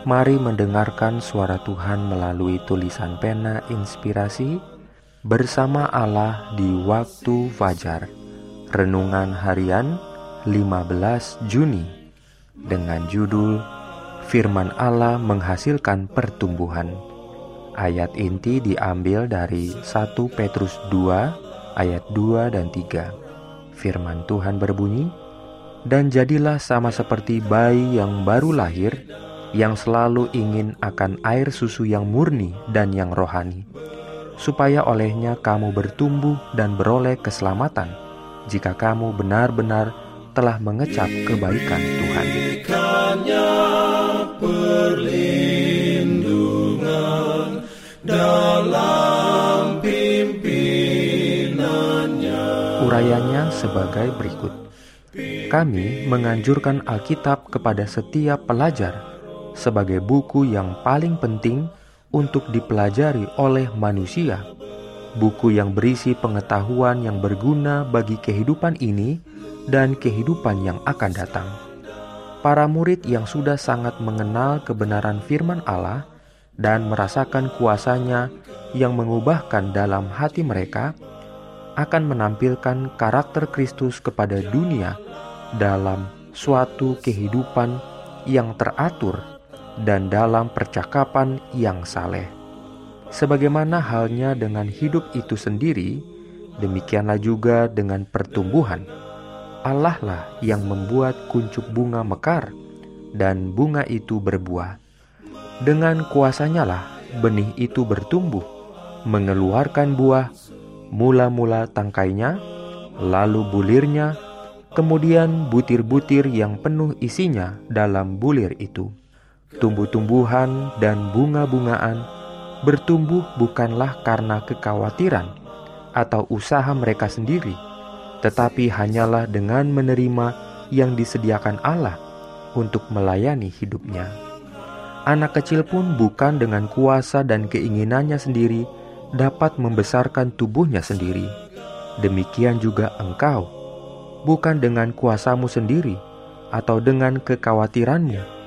Mari mendengarkan suara Tuhan melalui tulisan pena inspirasi bersama Allah di waktu fajar. Renungan harian 15 Juni dengan judul Firman Allah menghasilkan pertumbuhan. Ayat inti diambil dari 1 Petrus 2 ayat 2 dan 3. Firman Tuhan berbunyi, "Dan jadilah sama seperti bayi yang baru lahir, yang selalu ingin akan air susu yang murni dan yang rohani, supaya olehnya kamu bertumbuh dan beroleh keselamatan jika kamu benar-benar telah mengecap kebaikan Tuhan. Urayanya sebagai berikut. Kami menganjurkan Alkitab kepada setiap pelajar sebagai buku yang paling penting untuk dipelajari oleh manusia, buku yang berisi pengetahuan yang berguna bagi kehidupan ini dan kehidupan yang akan datang. Para murid yang sudah sangat mengenal kebenaran firman Allah dan merasakan kuasanya yang mengubahkan dalam hati mereka, akan menampilkan karakter Kristus kepada dunia dalam suatu kehidupan yang teratur dan dalam percakapan yang saleh. Sebagaimana halnya dengan hidup itu sendiri, demikianlah juga dengan pertumbuhan. Allah lah yang membuat kuncup bunga mekar dan bunga itu berbuah. Dengan kuasanya lah benih itu bertumbuh, mengeluarkan buah, mula-mula tangkainya, lalu bulirnya, kemudian butir-butir yang penuh isinya dalam bulir itu tumbuh-tumbuhan dan bunga-bungaan bertumbuh bukanlah karena kekhawatiran atau usaha mereka sendiri, tetapi hanyalah dengan menerima yang disediakan Allah untuk melayani hidupnya. Anak kecil pun bukan dengan kuasa dan keinginannya sendiri dapat membesarkan tubuhnya sendiri. Demikian juga engkau, bukan dengan kuasamu sendiri atau dengan kekhawatiranmu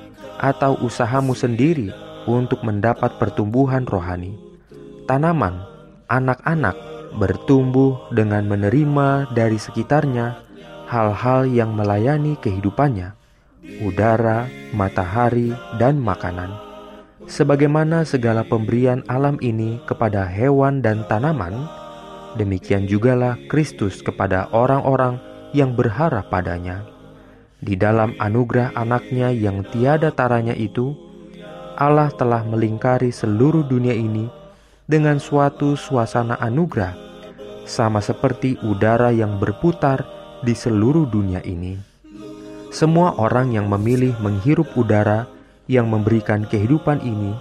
atau usahamu sendiri untuk mendapat pertumbuhan rohani. Tanaman, anak-anak bertumbuh dengan menerima dari sekitarnya hal-hal yang melayani kehidupannya, udara, matahari, dan makanan. Sebagaimana segala pemberian alam ini kepada hewan dan tanaman, demikian jugalah Kristus kepada orang-orang yang berharap padanya. Di dalam anugerah anaknya yang tiada taranya itu, Allah telah melingkari seluruh dunia ini dengan suatu suasana anugerah, sama seperti udara yang berputar di seluruh dunia ini. Semua orang yang memilih menghirup udara yang memberikan kehidupan ini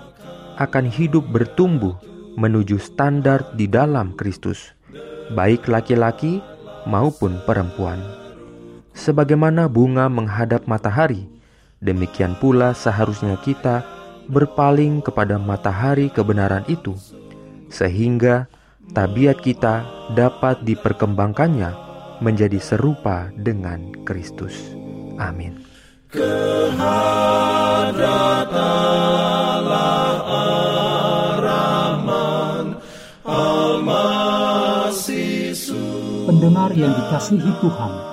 akan hidup bertumbuh menuju standar di dalam Kristus, baik laki-laki maupun perempuan. Sebagaimana bunga menghadap matahari, demikian pula seharusnya kita berpaling kepada matahari kebenaran itu, sehingga tabiat kita dapat diperkembangkannya menjadi serupa dengan Kristus. Amin. Pendengar yang dikasihi Tuhan,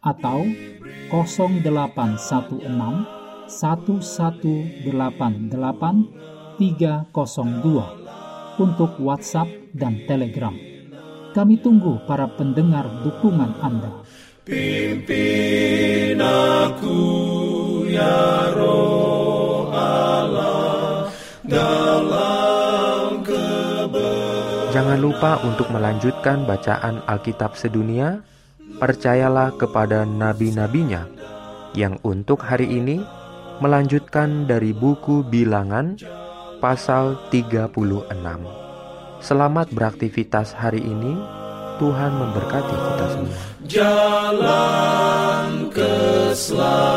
atau 0816 1188 302 untuk WhatsApp dan Telegram. Kami tunggu para pendengar dukungan Anda. Pimpin aku ya roh Allah dalam Jangan lupa untuk melanjutkan bacaan Alkitab sedunia. Percayalah kepada nabi-nabinya yang untuk hari ini melanjutkan dari buku Bilangan pasal 36. Selamat beraktivitas hari ini. Tuhan memberkati kita semua. Jalan keselamatan